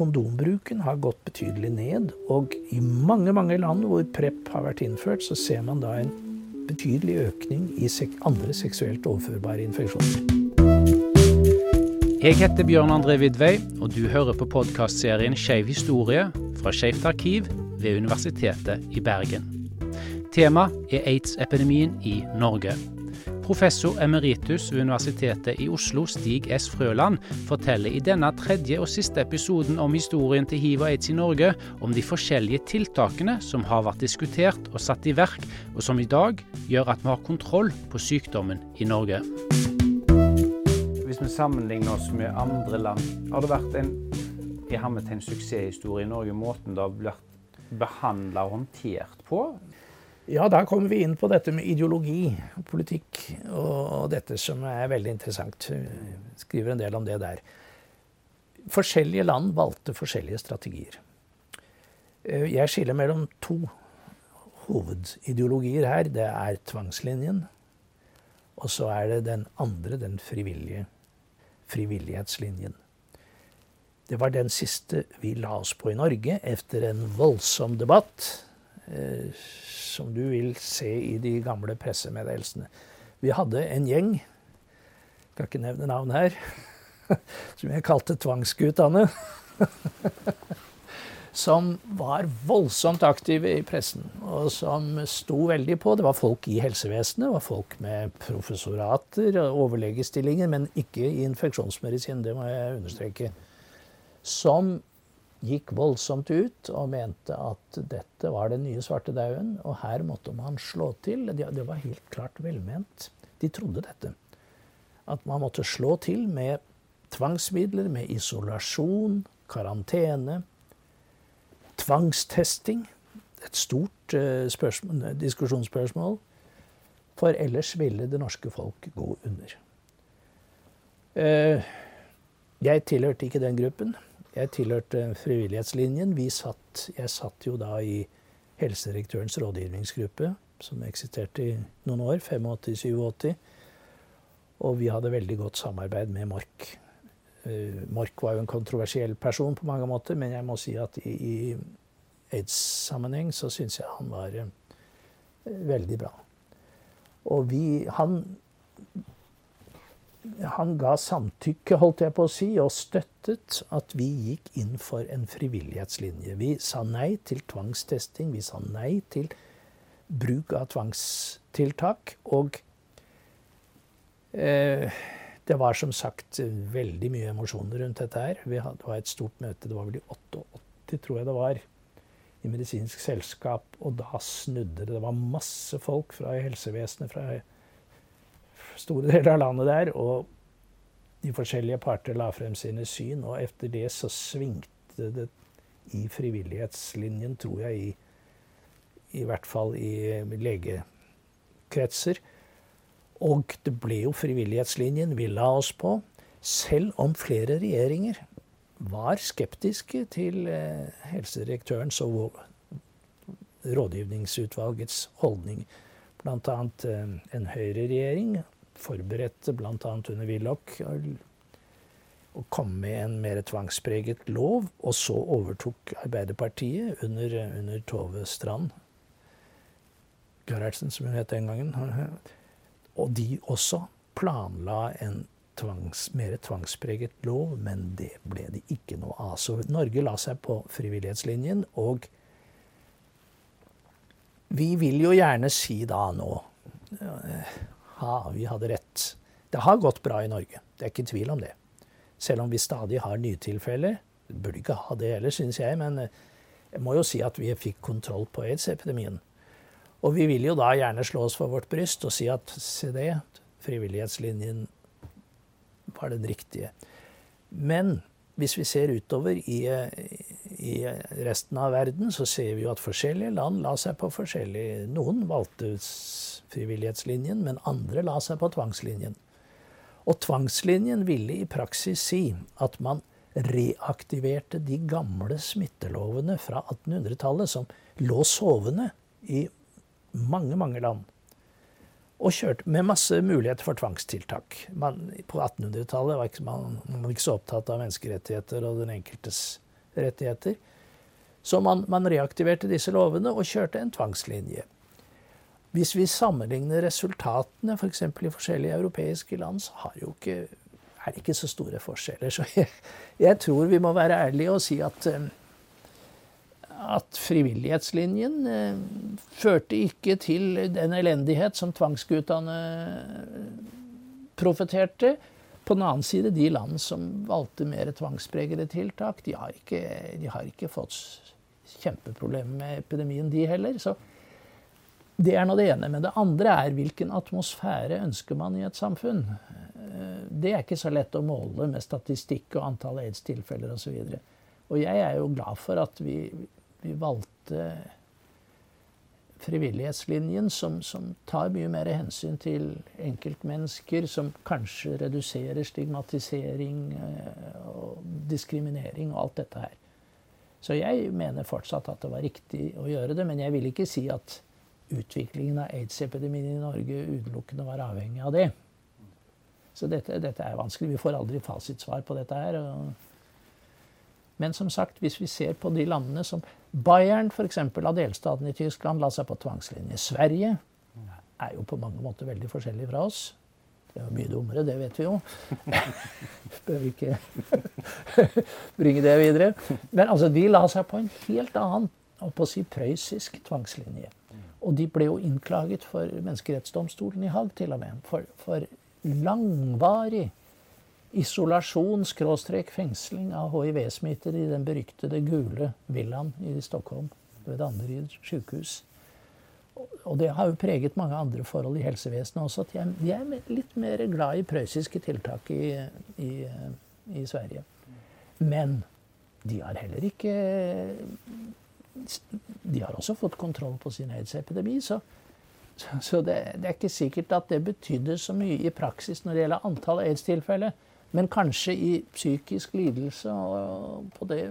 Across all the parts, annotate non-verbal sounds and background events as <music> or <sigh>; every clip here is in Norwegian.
kondombruken har gått betydelig ned. Og i mange, mange land hvor PREP har vært innført, så ser man da en betydelig økning i andre seksuelt overførbare infeksjoner. Jeg heter Bjørn André Vidvei, og du hører på podkastserien Skeiv historie fra Skeivt arkiv ved Universitetet i Bergen. Tema er aids-epidemien i Norge. Professor emeritus ved Universitetet i Oslo, Stig S. Frøland, forteller i denne tredje og siste episoden om historien til hiv og aids i Norge, om de forskjellige tiltakene som har vært diskutert og satt i verk, og som i dag gjør at vi har kontroll på sykdommen i Norge. Hvis vi sammenligner oss med andre land, har det vært en en suksesshistorie i Norge, måten det har blitt behandla og håndtert på? Ja, da kommer vi inn på dette med ideologi og politikk, og dette som er veldig interessant. Skriver en del om det der. Forskjellige land valgte forskjellige strategier. Eh, jeg skiller mellom to hovedideologier her. Det er tvangslinjen, og så er det den andre, den frivillige frivillighetslinjen. Det var den siste vi la oss på i Norge etter en voldsom debatt som du vil se i de gamle pressemeddelelsene. Vi hadde en gjeng, skal ikke nevne navn her, <laughs> som jeg kalte Tvangsguttene. <laughs> som var voldsomt aktive i pressen, og som sto veldig på. Det var folk i helsevesenet, det var folk med professorater og overlegestillinger, men ikke i infeksjonsmedisin, det må jeg understreke. Som gikk voldsomt ut og mente at dette var den nye svartedauden, og her måtte man slå til. Det var helt klart velment. De trodde dette. At man måtte slå til med tvangsmidler, med isolasjon, karantene, tvangstesting. Et stort uh, spørsmål, diskusjonsspørsmål. For ellers ville det norske folk gå under. Uh, jeg tilhørte ikke den gruppen. Jeg tilhørte frivillighetslinjen. Satt, jeg satt jo da i helsedirektørens rådgivningsgruppe, som eksisterte i noen år, 85-87. Og vi hadde veldig godt samarbeid med Mork. Uh, Mork var jo en kontroversiell person på mange måter, men jeg må si at i, i aids-sammenheng så syns jeg han var uh, veldig bra. Og vi Han han ga samtykke, holdt jeg på å si, og støttet at vi gikk inn for en frivillighetslinje. Vi sa nei til tvangstesting, vi sa nei til bruk av tvangstiltak. Og eh, det var som sagt veldig mye emosjoner rundt dette her. Hadde, det var et stort møte, det var vel i 88, tror jeg det var, i Medisinsk selskap. Og da snudde det. Det var masse folk fra helsevesenet, fra store deler av landet der. Og de forskjellige parter la frem sine syn, og etter det så svingte det i frivillighetslinjen, tror jeg, i, i hvert fall i legekretser. Og det ble jo frivillighetslinjen vi la oss på, selv om flere regjeringer var skeptiske til eh, helsedirektørens og rådgivningsutvalgets holdning. Bl.a. Eh, en høyreregjering forberedte bl.a. under Willoch å komme med en mer tvangspreget lov. Og så overtok Arbeiderpartiet under, under Tove Strand, Gerhardsen som hun het den gangen. Og de også planla en tvangs, mer tvangspreget lov, men det ble det ikke noe av. Så Norge la seg på frivillighetslinjen, og vi vil jo gjerne si da nå ha, vi hadde rett. Det har gått bra i Norge. Det er ikke tvil om det. Selv om vi stadig har nytilfeller. Burde ikke ha det heller, syns jeg. Men eh, jeg må jo si at vi fikk kontroll på aids-epidemien. Og vi vil jo da gjerne slå oss for vårt bryst og si at se det, frivillighetslinjen var den riktige. Men hvis vi ser utover i, i, resten av verden, så ser vi jo at forskjellige land la seg på forskjellig Noen valgte frivillighetslinjen, men andre la seg på tvangslinjen. Og tvangslinjen ville i praksis si at man reaktiverte de gamle smittelovene fra 1800-tallet som lå sovende i mange, mange land. Og kjørte med masse muligheter for tvangstiltak. Man, på 1800-tallet var ikke, man, man var ikke så opptatt av menneskerettigheter og den enkeltes rettigheter. Så man, man reaktiverte disse lovene og kjørte en tvangslinje. Hvis vi sammenligner resultatene f.eks. For i forskjellige europeiske land, så ikke, er det ikke så store forskjeller. Så jeg, jeg, tror vi må være ærlige og si at, eh, at frivillighetslinjen eh, førte ikke til den elendighet som tvangsguttene profeterte. På den annen side, de land som valgte mer tvangspregede tiltak, de har ikke, de har ikke fått kjempeproblemer med epidemien, de heller. Så det er nå det ene. Men det andre er hvilken atmosfære ønsker man i et samfunn. Eh, det er ikke så lett å måle med statistikk og antall aids-tilfeller osv. Og, og jeg er jo glad for at vi, vi valgte frivillighetslinjen, som, som, tar mye mer hensyn til enkeltmennesker, som kanskje reduserer stigmatisering eh, og diskriminering og alt dette her. Så jeg mener fortsatt at det var riktig å gjøre det, men jeg vil ikke si at utviklingen av aids-epidemien i Norge utelukkende var avhengig av det. Så dette, dette, er vanskelig. Vi får aldri fasitsvar på dette her. Men som sagt, hvis vi ser på de landene som Bayern, f.eks. av delstaten i Tyskland, la seg på tvangslinje. Sverige er jo på mange måter veldig forskjellig fra oss. Det er jo mye dummere, det vet vi jo. <laughs> Bør ikke <laughs> bringe det videre. Men altså, de la seg på en helt annen, og på å si prøyssisk tvangslinje. Og de ble jo innklaget for Menneskerettsdomstolen i Haag, til og med. For, for langvarig isolasjon, skråstrek fengsling av hiv-smittede i den beryktede gule villaen i Stockholm ved Danderyd sykehus. Og det har jo preget mange andre forhold i helsevesenet også. at De er, litt mer glad i prøyssiske tiltak i, i, i Sverige. Men de har heller ikke de har også fått kontroll på sin aids-epidemi. Så, så det, det, er ikke sikkert at det betydde så mye i praksis når det gjelder antall aids-tilfeller. Men kanskje i psykisk lidelse og på det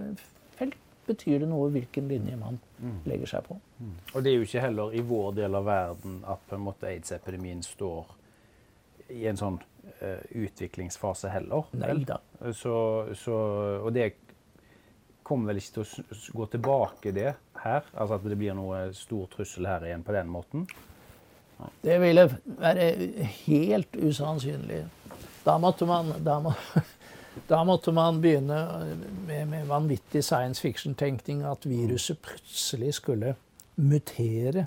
felt betyr det noe hvilken linje man mm. legger seg på. Mm. Og det er jo ikke heller i vår del av verden at på en måte aids-epidemien står i en sånn uh, utviklingsfase heller. Nei da. Så, så, og det kommer vel ikke til å gå tilbake det her? Altså at det blir noe stor trussel her igjen på den måten? Nei. Det ville være helt usannsynlig. Da måtte man, da må, <laughs> da måtte man begynne med, med vanvittig science fiction-tenkning at viruset plutselig skulle mutere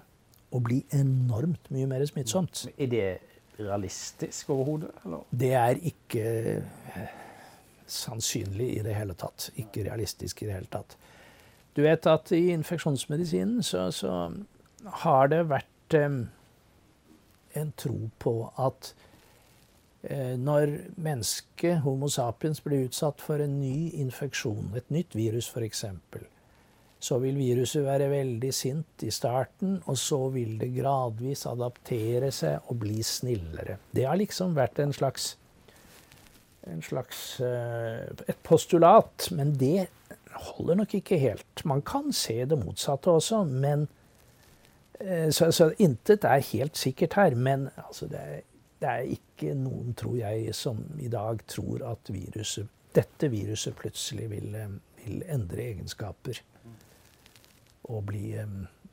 og bli enormt mye mer smittsomt. Er det realistisk overhodet? Det er ikke sannsynlig i det hele tatt. Ikke realistisk i det hele tatt. Du vet at i infeksjonsmedisinen så, så har det vært eh, en tro på at eh, når mennesket, Homo sapiens, blir utsatt for en ny infeksjon, et nytt virus f.eks., så vil viruset være veldig sint i starten, og så vil det gradvis adaptere seg og bli snillere. Det har liksom vært en slags en slags eh, et postulat. Men det holder nok ikke helt. Man kan se det motsatte også, men eh, Så, så intet er helt sikkert her. Men altså, det, er, det, er, ikke noen, tror jeg, som i dag tror at viruset, dette viruset plutselig vil, eh, vil endre egenskaper og bli,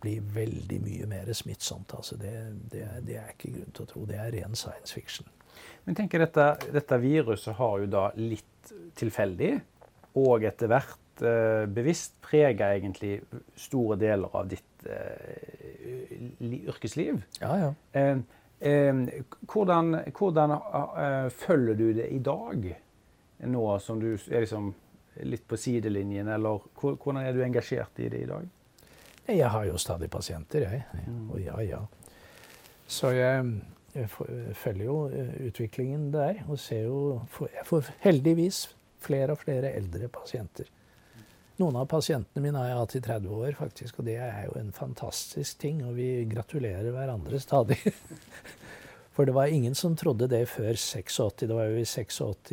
bli, veldig mye mer smittsomt. Altså, det, det, det er ikke grunn til å tro. Det er ren science fiction. Men tenker dette, dette viruset har jo da litt tilfeldig og etter hvert eh, bevisst prega egentlig store deler av ditt eh, yrkesliv. Ja, ja. Eh, eh hvordan, hvordan eh, følger du det i dag, nå som du er liksom litt på sidelinjen, eller hvordan er du engasjert i det i dag? Jeg har jo stadig pasienter, jeg. Mm. Og ja, ja. Så jeg jeg følger jo eh, utviklingen der og ser jo Jeg får heldigvis flere og flere eldre pasienter. Noen av pasientene mine har jeg hatt i 30 år, faktisk, og det er jo en fantastisk ting. Og vi gratulerer hverandre stadig. <laughs> For det var ingen som trodde det før 86. Det var jo i 86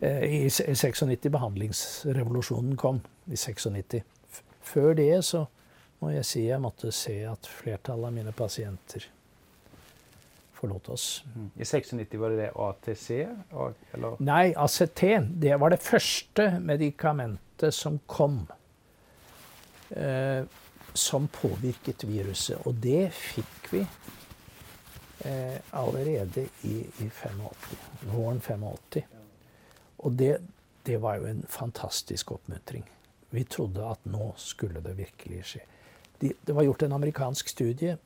eh, I 96 behandlingsrevolusjonen kom. I 96. Før det så må jeg si jeg måtte se at flertallet av mine pasienter forlot oss. I 96 var det det ATC? Eller? Nei, ACT. Det var det første medikamentet som kom. Eh, som påvirket viruset. Og det fikk vi eh, allerede i, i 85, våren 85. Og det, det var jo en fantastisk oppmuntring. Vi trodde at nå skulle det virkelig skje. De, det var gjort en amerikansk studie,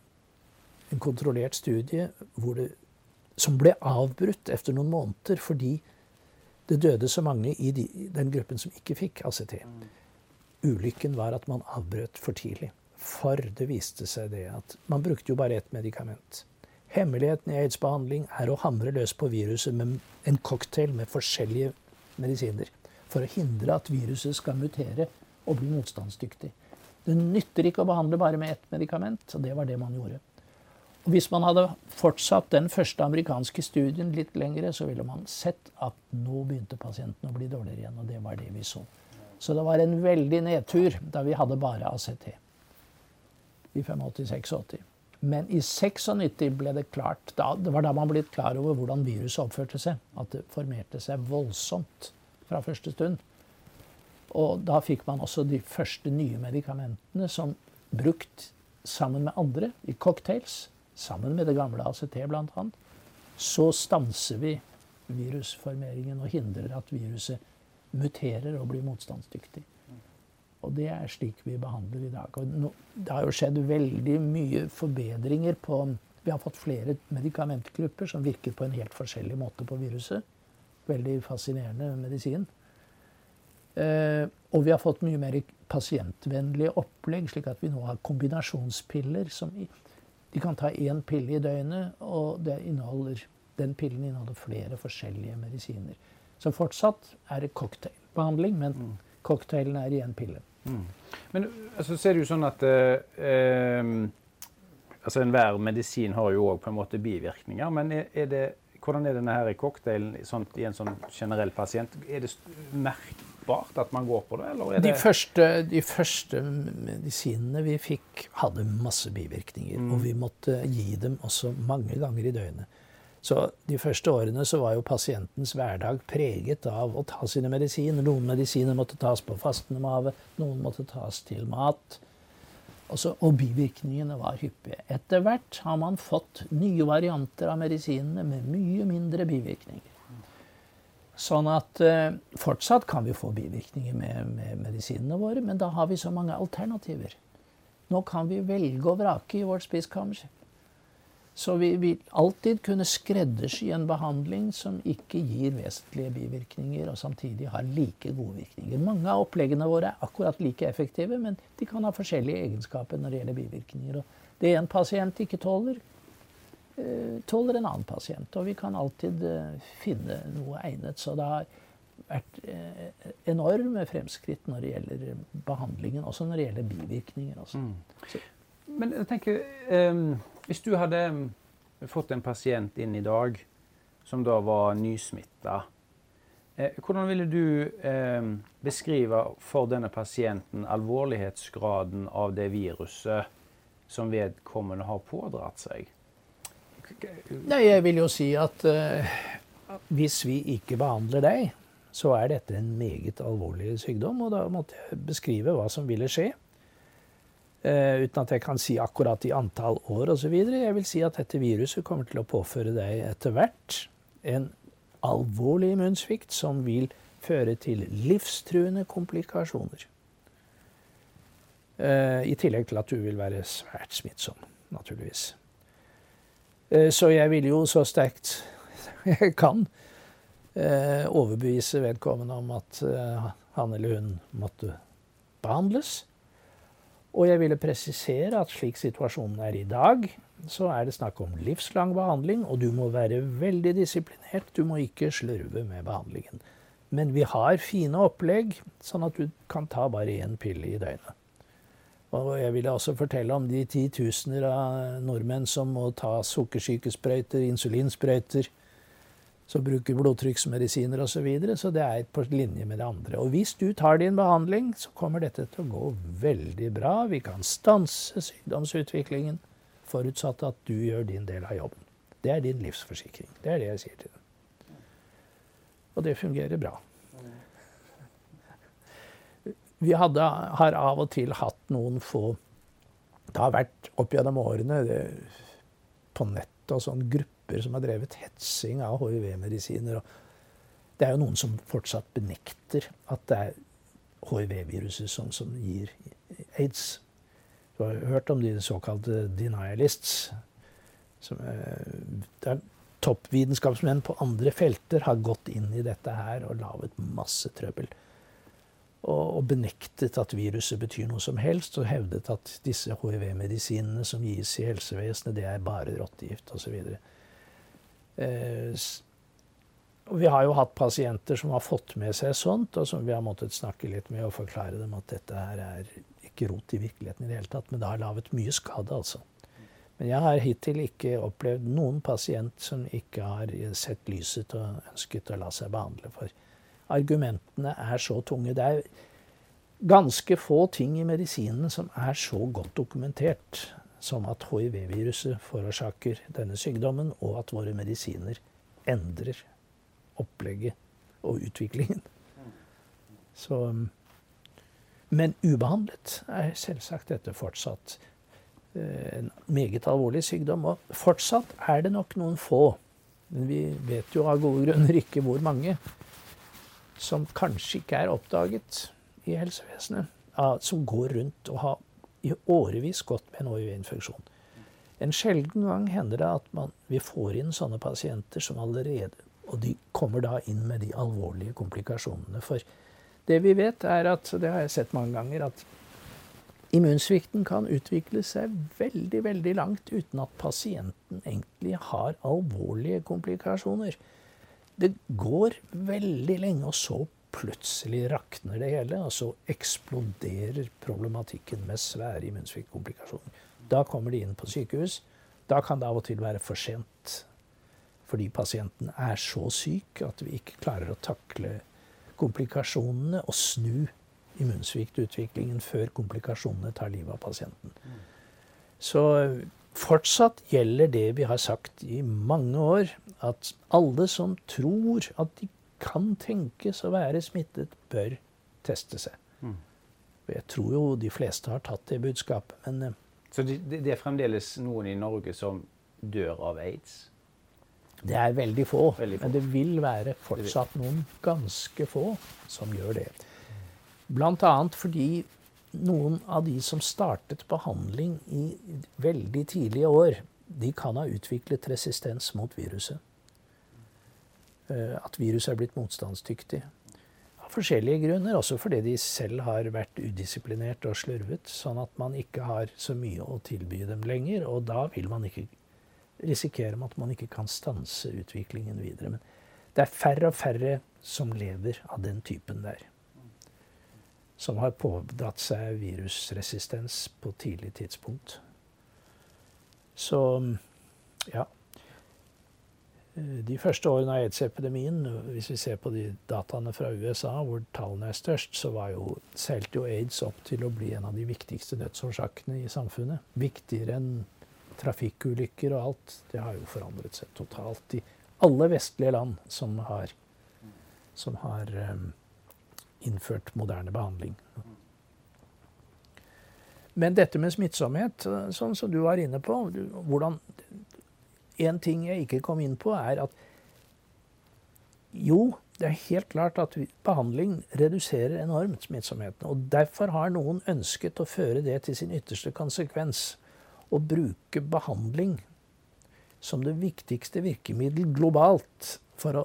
en kontrollert studie, det, som ble avbrutt etter noen måneder fordi det døde så mange i de, den gruppen som ikke fikk ACT. Ulykken var at man avbrøt for tidlig. For det viste seg det at man brukte jo bare ett medikament. Hemmeligheten i aids-behandling er å hamre løs på viruset med en cocktail med forskjellige medisiner. For å hindre at viruset skal mutere og bli motstandsdyktig. Det nytter ikke å behandle bare med ett medikament, og det var det man gjorde. Hvis man hadde fortsatt den første amerikanske studien litt lengre, så ville man sett at nå begynte pasienten å bli dårligere igjen, og det var det vi så. Så det var en veldig nedtur da vi hadde bare ACT i 85-86. Men i 96 ble det klart da, Det var da man ble klar over hvordan viruset oppførte seg. At det formerte seg voldsomt fra første stund. Og da fikk man også de første nye medikamentene som brukt sammen med andre i cocktails, sammen med det gamle ACT bl.a., så stanser vi virusformeringen og hindrer at viruset muterer og blir motstandsdyktig. Og det er slik vi behandler i dag. Og det har jo skjedd veldig mye forbedringer på Vi har fått flere medikamentgrupper som virker på en helt forskjellig måte på viruset. Veldig fascinerende medisin. Uh, og vi har fått mye mer pasientvennlige opplegg, slik at vi nå har kombinasjonspiller. som De kan ta én pille i døgnet, og den pillen inneholder flere forskjellige medisiner. Så fortsatt er det cocktailbehandling, men mm. cocktailen er i én pille. Mm. Men altså, så er det jo sånn at eh altså Enhver medisin har jo òg på en måte bivirkninger. Men er, er det, hvordan er denne her i cocktailen sånn, i en sånn generell pasient? Er det merk merkbart at man går på det? det de, første, de, første, medisinene vi fikk, hadde masse bivirkninger. Mm. Og vi måtte gi dem også mange ganger i døgnet. Så De første årene så var jo pasientens hverdag preget av å ta sine medisiner. Noen medisiner måtte tas på fastende mage, noen måtte tas til mat. Også, og bivirkningene var hyppige. Etter hvert har man fått nye varianter av medisinene med mye mindre bivirkninger. Sånn at eh, fortsatt kan vi få bivirkninger med, med, medisinene våre, men da har vi så mange alternativer. Nå kan vi velge og vrake i vårt spiskammer. Så vi vil alltid kunne skreddersy en behandling som ikke gir vesentlige bivirkninger, og samtidig har like gode virkninger. Mange av oppleggene våre er akkurat like effektive, men de kan ha forskjellige egenskaper når det gjelder bivirkninger. Og det en pasient ikke tåler, tåler en annen pasient. Og vi kan alltid eh, finne noe egnet. Så det har vært eh, enorme fremskritt når det gjelder behandlingen, også når det gjelder bivirkninger. Mm. Men jeg tenker, um, hvis du hadde fått en pasient inn i dag som da var nysmitta, eh, hvordan ville du eh, beskrive for denne pasienten alvorlighetsgraden av det viruset som vedkommende har pådratt seg? Nei, jeg vil jo si at uh, hvis vi ikke behandler deg, så er dette en meget alvorlig sykdom. Og da måtte jeg beskrive hva som ville skje. Uh, uten at jeg kan si akkurat i antall år osv. Jeg vil si at dette viruset kommer til å påføre deg etter hvert en alvorlig immunsvikt som vil føre til livstruende komplikasjoner. Uh, I tillegg til at du vil være svært smittsom, naturligvis. Eh, så jeg vil jo så sterkt <laughs> jeg kan eh, overbevise vedkommende om at eh, han eller hun måtte behandles. Og jeg ville presisere at slik situasjonen er i dag, så er det snakk om livslang behandling, og du må være veldig disiplinert. Du må ikke slurve med behandlingen. Men vi har fine opplegg, sånn at du kan ta bare én pille i døgnet. Og jeg ville også fortelle om de titusener av nordmenn som må ta sukkersykesprøyter, insulinsprøyter, som bruker blodtrykksmedisiner osv. Så, videre, så det er på linje med det andre. Og hvis du tar din behandling, så kommer dette til å gå veldig bra. Vi kan stanse sykdomsutviklingen, forutsatt at du gjør din del av jobben. Det er din livsforsikring. Det er det jeg sier til dem. Og det fungerer bra. Vi hadde, har av og til hatt noen få Det har vært opp gjennom årene det, på nett og sånn grupper som har drevet hetsing av hiv-medisiner. Det er jo noen som fortsatt benekter at det er hiv-viruset som, som, gir aids. Du har hørt om de såkalte denialists. Som, der toppvitenskapsmenn på andre felter har gått inn i dette her og laget masse trøbbel. Og, og benektet at viruset betyr noe som helst, og hevdet at disse hiv-medisinene som gis i helsevesenet, det er bare rottegift osv. Eh, og vi har jo hatt pasienter som har fått med seg sånt, og som vi har måttet snakke litt med og forklare dem at dette her er ikke rot i virkeligheten i det hele tatt, men det har laget mye skade, altså. Men jeg har hittil ikke opplevd noen pasient som ikke har sett lyset og ønsket å la seg behandle. For argumentene er så tunge. Det er ganske få ting i medisinen som er så godt dokumentert som at hiv-viruset forårsaker denne sykdommen, og at våre medisiner endrer opplegget og utviklingen. Så, men ubehandlet er selvsagt dette fortsatt eh, en meget alvorlig sykdom. Og fortsatt er det nok noen få, men vi vet jo av gode grunner ikke hvor mange, som kanskje ikke er oppdaget i helsevesenet, som går rundt og har i årevis gått med en HIV-infeksjon. En sjelden gang hender det at man, vi får inn sånne pasienter som allerede og de kommer da inn med de alvorlige komplikasjonene. For det vi vet, er at det har jeg sett mange ganger, at immunsvikten kan utvikle seg veldig, veldig langt uten at pasienten egentlig har alvorlige komplikasjoner. Det går veldig lenge, og så plutselig rakner det hele. Og så eksploderer problematikken med svære immunsviktkomplikasjoner. Da kommer de inn på sykehus. Da kan det av og til være for sent fordi pasienten er så syk at vi ikke klarer å takle komplikasjonene og snu immunsviktutviklingen før komplikasjonene tar livet av pasienten. Så fortsatt gjelder det vi har sagt i mange år, at alle som tror at de kan tenkes å være smittet, bør teste seg. Mm. Jeg tror jo de fleste har tatt det budskapet, men eh, Så det, det er fremdeles noen i Norge som dør av aids? Det er veldig få, veldig få, men det vil være fortsatt noen ganske få som gjør det. Bl.a. fordi noen av de som startet behandling i veldig tidlige år, de kan ha utviklet resistens mot viruset. Eh, at viruset er blitt motstandsdyktig. Av forskjellige grunner, også fordi de selv har vært udisiplinert og slurvet, sånn at man ikke har så mye å tilby dem lenger. Og da vil man ikke risikere at man ikke kan stanse utviklingen videre. Men det er færre og færre som lever av den typen der. Som har pådratt seg virusresistens på tidlig tidspunkt. Så ja. De første årene av aids-epidemien, hvis vi ser på de dataene fra USA, hvor tallene er størst, så var jo, seilte jo aids opp til å bli en av de viktigste dødsårsakene i samfunnet. Viktigere enn trafikkulykker og alt, det har jo forandret seg totalt i alle vestlige land som har, som har um, innført moderne behandling. Men dette med smittsomhet, sånn som du var inne på hvordan, En ting jeg ikke kom inn på, er at jo, det er helt klart at behandling reduserer enormt smittsomheten. Og derfor har noen ønsket å føre det til sin ytterste konsekvens å bruke behandling som det viktigste virkemiddel globalt for å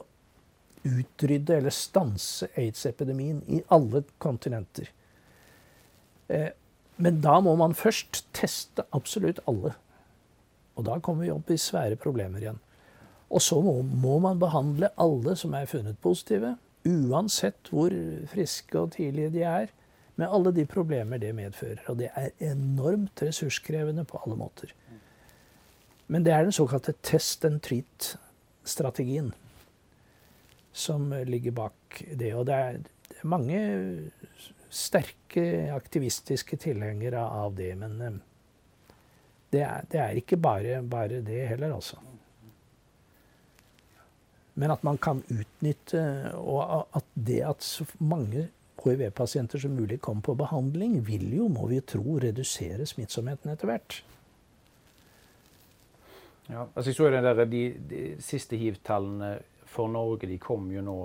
utrydde eller stanse aids-epidemien i alle kontinenter. Eh, men da må man først teste absolutt alle. Og da kommer vi opp i svære problemer igjen. Og så må, må man behandle alle som er funnet positive, uansett hvor friske og tidlige de er med alle de problemer det medfører. Og det er enormt ressurskrevende på alle måter. Men det er den såkalte test and treat-strategien som ligger bak det. Og det er, mange sterke aktivistiske tilhengere av det. Men eh, det er, det er ikke bare, bare, det heller, altså. Men at man kan utnytte Og at det at så mange hiv-pasienter som mulig kommer på behandling, vil jo, må vi tro, redusere smittsomheten etter hvert. Ja, altså jeg så den der, de, de siste hiv-tallene for Norge de kom jo nå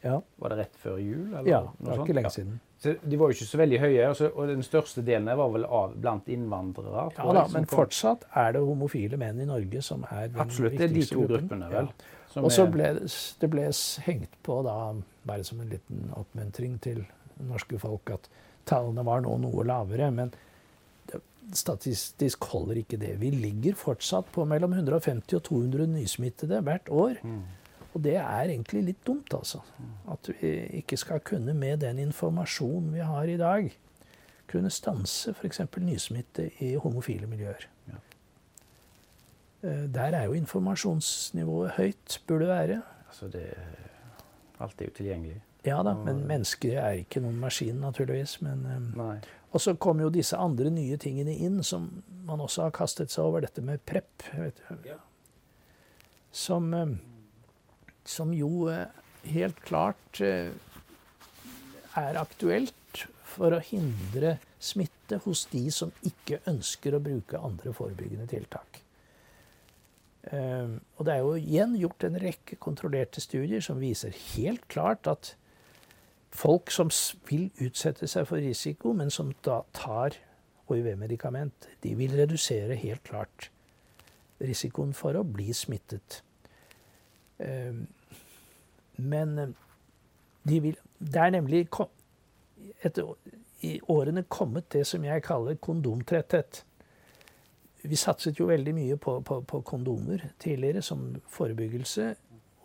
ja. Var det rett før jul? Eller ja, det var ikke lenge siden. Så De var jo ikke så veldig høye, altså, og den største delen var vel av blant innvandrere? Ja da, men fortsatt er det homofile menn i Norge som er den Absolutt, det er de to gruppene, vel. Ja. Og så ble det ble hengt på, da, bare som en liten oppmuntring til norske folk, at tallene var nå noe lavere. Men statistisk holder ikke det. Vi ligger fortsatt på mellom 150 og 200 nysmittede hvert år. Mm. Og det er egentlig litt dumt, altså. At vi ikke skal kunne, med den informasjonen vi har i dag, kunne stanse f.eks. nysmitte i homofile miljøer. Ja. Eh, der er jo informasjonsnivået høyt, burde være. Altså det, alt er jo tilgjengelig. Ja da, men mennesker er ikke noen maskin, naturligvis. Men, eh, og så kommer jo disse andre nye tingene inn, som man også har kastet seg over. Dette med prep. Ja. Som eh, som jo eh, helt klart eh, er aktuelt for å hindre smitte hos de som ikke ønsker å bruke andre forebyggende tiltak. Eh, og det er jo igjen gjort en rekke kontrollerte studier som viser helt klart at folk som vil utsette seg for risiko, men som da tar hiv-medikament, de vil redusere helt klart risikoen for å bli smittet. Men eh, de vil, det er nemlig etter, i årene kommet det som jeg kaller kondomtretthet. Vi satset jo veldig mye på, på, på, kondomer tidligere som forebyggelse.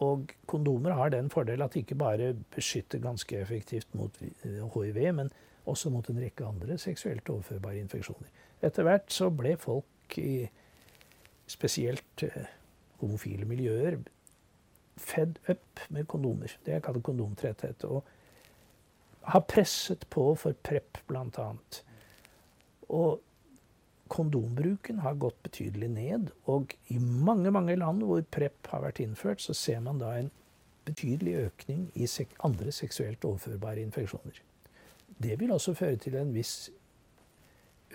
Og kondomer har den fordel at de ikke bare beskytter ganske effektivt mot hiv, men også mot en rekke andre seksuelt overførbare infeksjoner. Etter hvert så ble folk i spesielt eh, homofile miljøer fed up med kondomer. Det jeg kaller kondomtretthet. Og har presset på for PREP, bl.a. Og kondombruken har gått betydelig ned. Og i mange mange land hvor PREP har vært innført, så ser man da en betydelig økning i sek andre seksuelt overførbare infeksjoner. Det vil også føre til en viss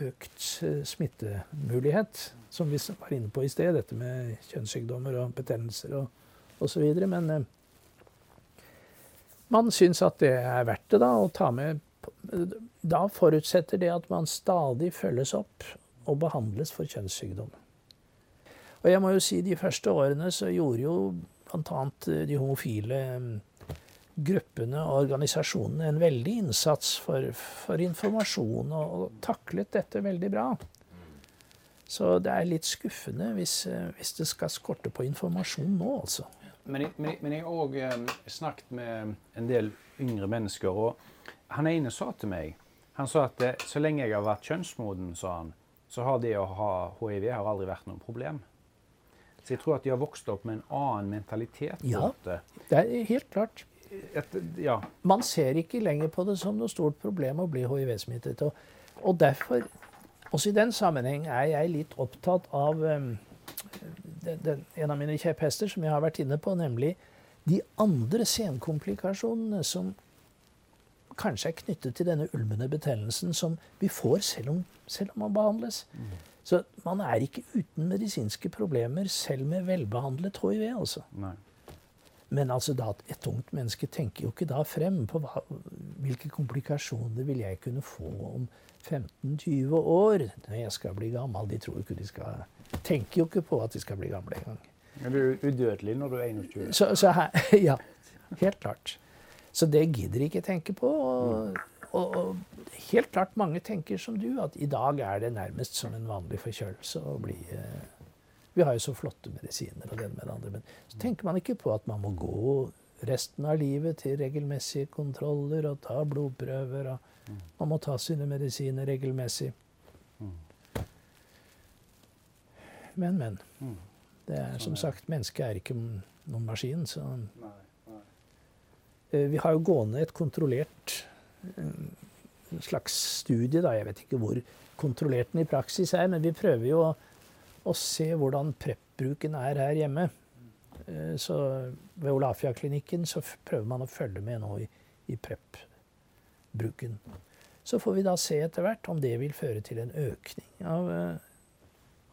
økt eh, smittemulighet, som vi var inne på i sted. Dette med kjønnssykdommer og betennelser og osv. Men eh, man syns at det er verdt det da, å ta med Da forutsetter det at man stadig følges opp og behandles for kjønnssykdom. Og jeg må jo si de første årene så gjorde jo bl.a. de homofile eh, gruppene og organisasjonene en veldig innsats for, for informasjon, og, og, taklet dette veldig bra. Så det er litt skuffende hvis, eh, hvis det skal skorte på informasjon nå, altså. Men jeg, har òg eh, snakket med en del yngre mennesker, og han ene sa til meg Han sa at eh, så lenge jeg har vært kjønnsmoden, sa han, så har det å ha hiv har aldri vært noe problem. Så jeg tror at de har vokst opp med en annen mentalitet. Ja, det er helt klart. Et, ja. Man ser ikke lenger på det som noe stort problem å bli hiv-smittet. Og, og, derfor, også i den sammenheng, er jeg litt opptatt av um, den, en av mine kjepphester, som jeg har vært inne på, nemlig de andre senkomplikasjonene som kanskje er knyttet til denne ulmende betennelsen som vi får selv om, selv om man behandles. Mm. Så man er ikke uten medisinske problemer selv med velbehandlet hiv. altså. Nei. Men altså da, et ungt menneske tenker jo ikke da frem på hva, hvilke komplikasjoner vil jeg kunne få om 15-20 år når jeg skal bli gammel. De tror ikke de skal tenker jo ikke på at de skal bli gamle engang. Men du er udødelig når du er 21? Så, så her, <laughs> ja, helt klart. Så det gidder de ikke tenke på. Og, og, og, helt klart mange tenker som du, at i dag er det nærmest som en vanlig forkjølelse å bli eh, Vi har jo så flotte medisiner og den med det andre, men så tenker man ikke på at man må gå resten av livet til regelmessige kontroller og ta blodprøver. og Man må ta sine medisiner regelmessig. Men, men. Mm. Det er som sagt, Mennesket er ikke noen maskin. så... Nei, nei. Eh, vi har jo gående et kontrollert en eh, slags studie, da. Jeg vet ikke hvor kontrollert den i praksis er, men vi prøver jo å, å se hvordan prep-bruken er her hjemme. Eh, Så ved Olafia-klinikken så prøver man å følge med nå i, i PREP-bruken. Så får vi da se etter hvert om det vil føre til en økning av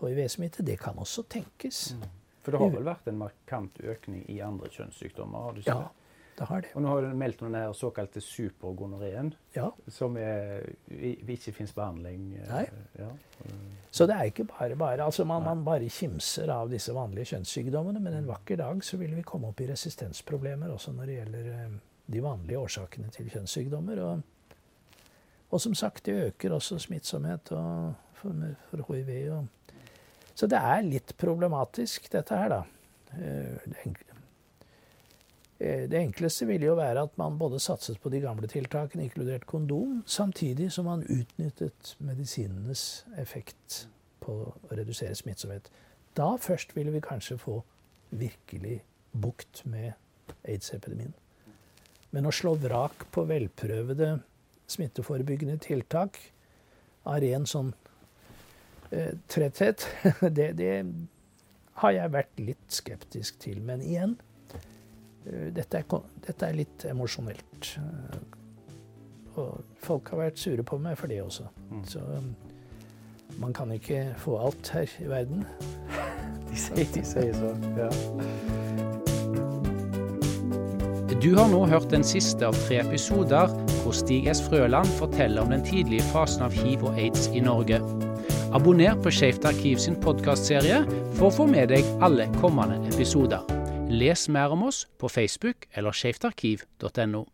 hiv-smitte. Det kan også tenkes. For det har vel vært en markant økning i andre kjønnssykdommer? har du ikke Ja, det? det har det. Og nå har du meldt om den såkalte supergonoreen, Ja. som er, ikke finnes behandling eh, Nei. Ja. Så det er ikke bare bare. Altså man, man bare kimser av disse vanlige kjønnssykdommene, men en vakker dag så vil vi komme opp i resistensproblemer også når det gjelder eh, de vanlige årsakene til kjønnssykdommer. Og, og som sagt, det øker også smittsomhet for, for hiv. Og, så det er litt problematisk, dette her, da. Eh, eh, det enkleste ville jo være at man både satset på de gamle tiltakene, inkludert kondom, samtidig som man utnyttet medisinenes effekt på å redusere smittsomhet. Da først ville vi kanskje få virkelig bukt med aids-epidemien. Men å slå vrak på velprøvede smitteforebyggende tiltak av ren sånn tretthet, <laughs> det, det har jeg vært litt skeptisk til. Men igjen, eh, dette er, dette er litt emosjonelt. Eh, Og folk har vært sure på meg for det også. Mm. Så man kan ikke få alt her i verden. <laughs> De sier, de sier så. Ja. Du har nå hørt den siste av tre episoder hvor Stig S. Frøland forteller om den tidlige fasen av hiv og aids i Norge. Abonner på Skeivt arkiv sin podkastserie for å få med deg alle kommende episoder. Les mer om oss på Facebook eller skeivtarkiv.no.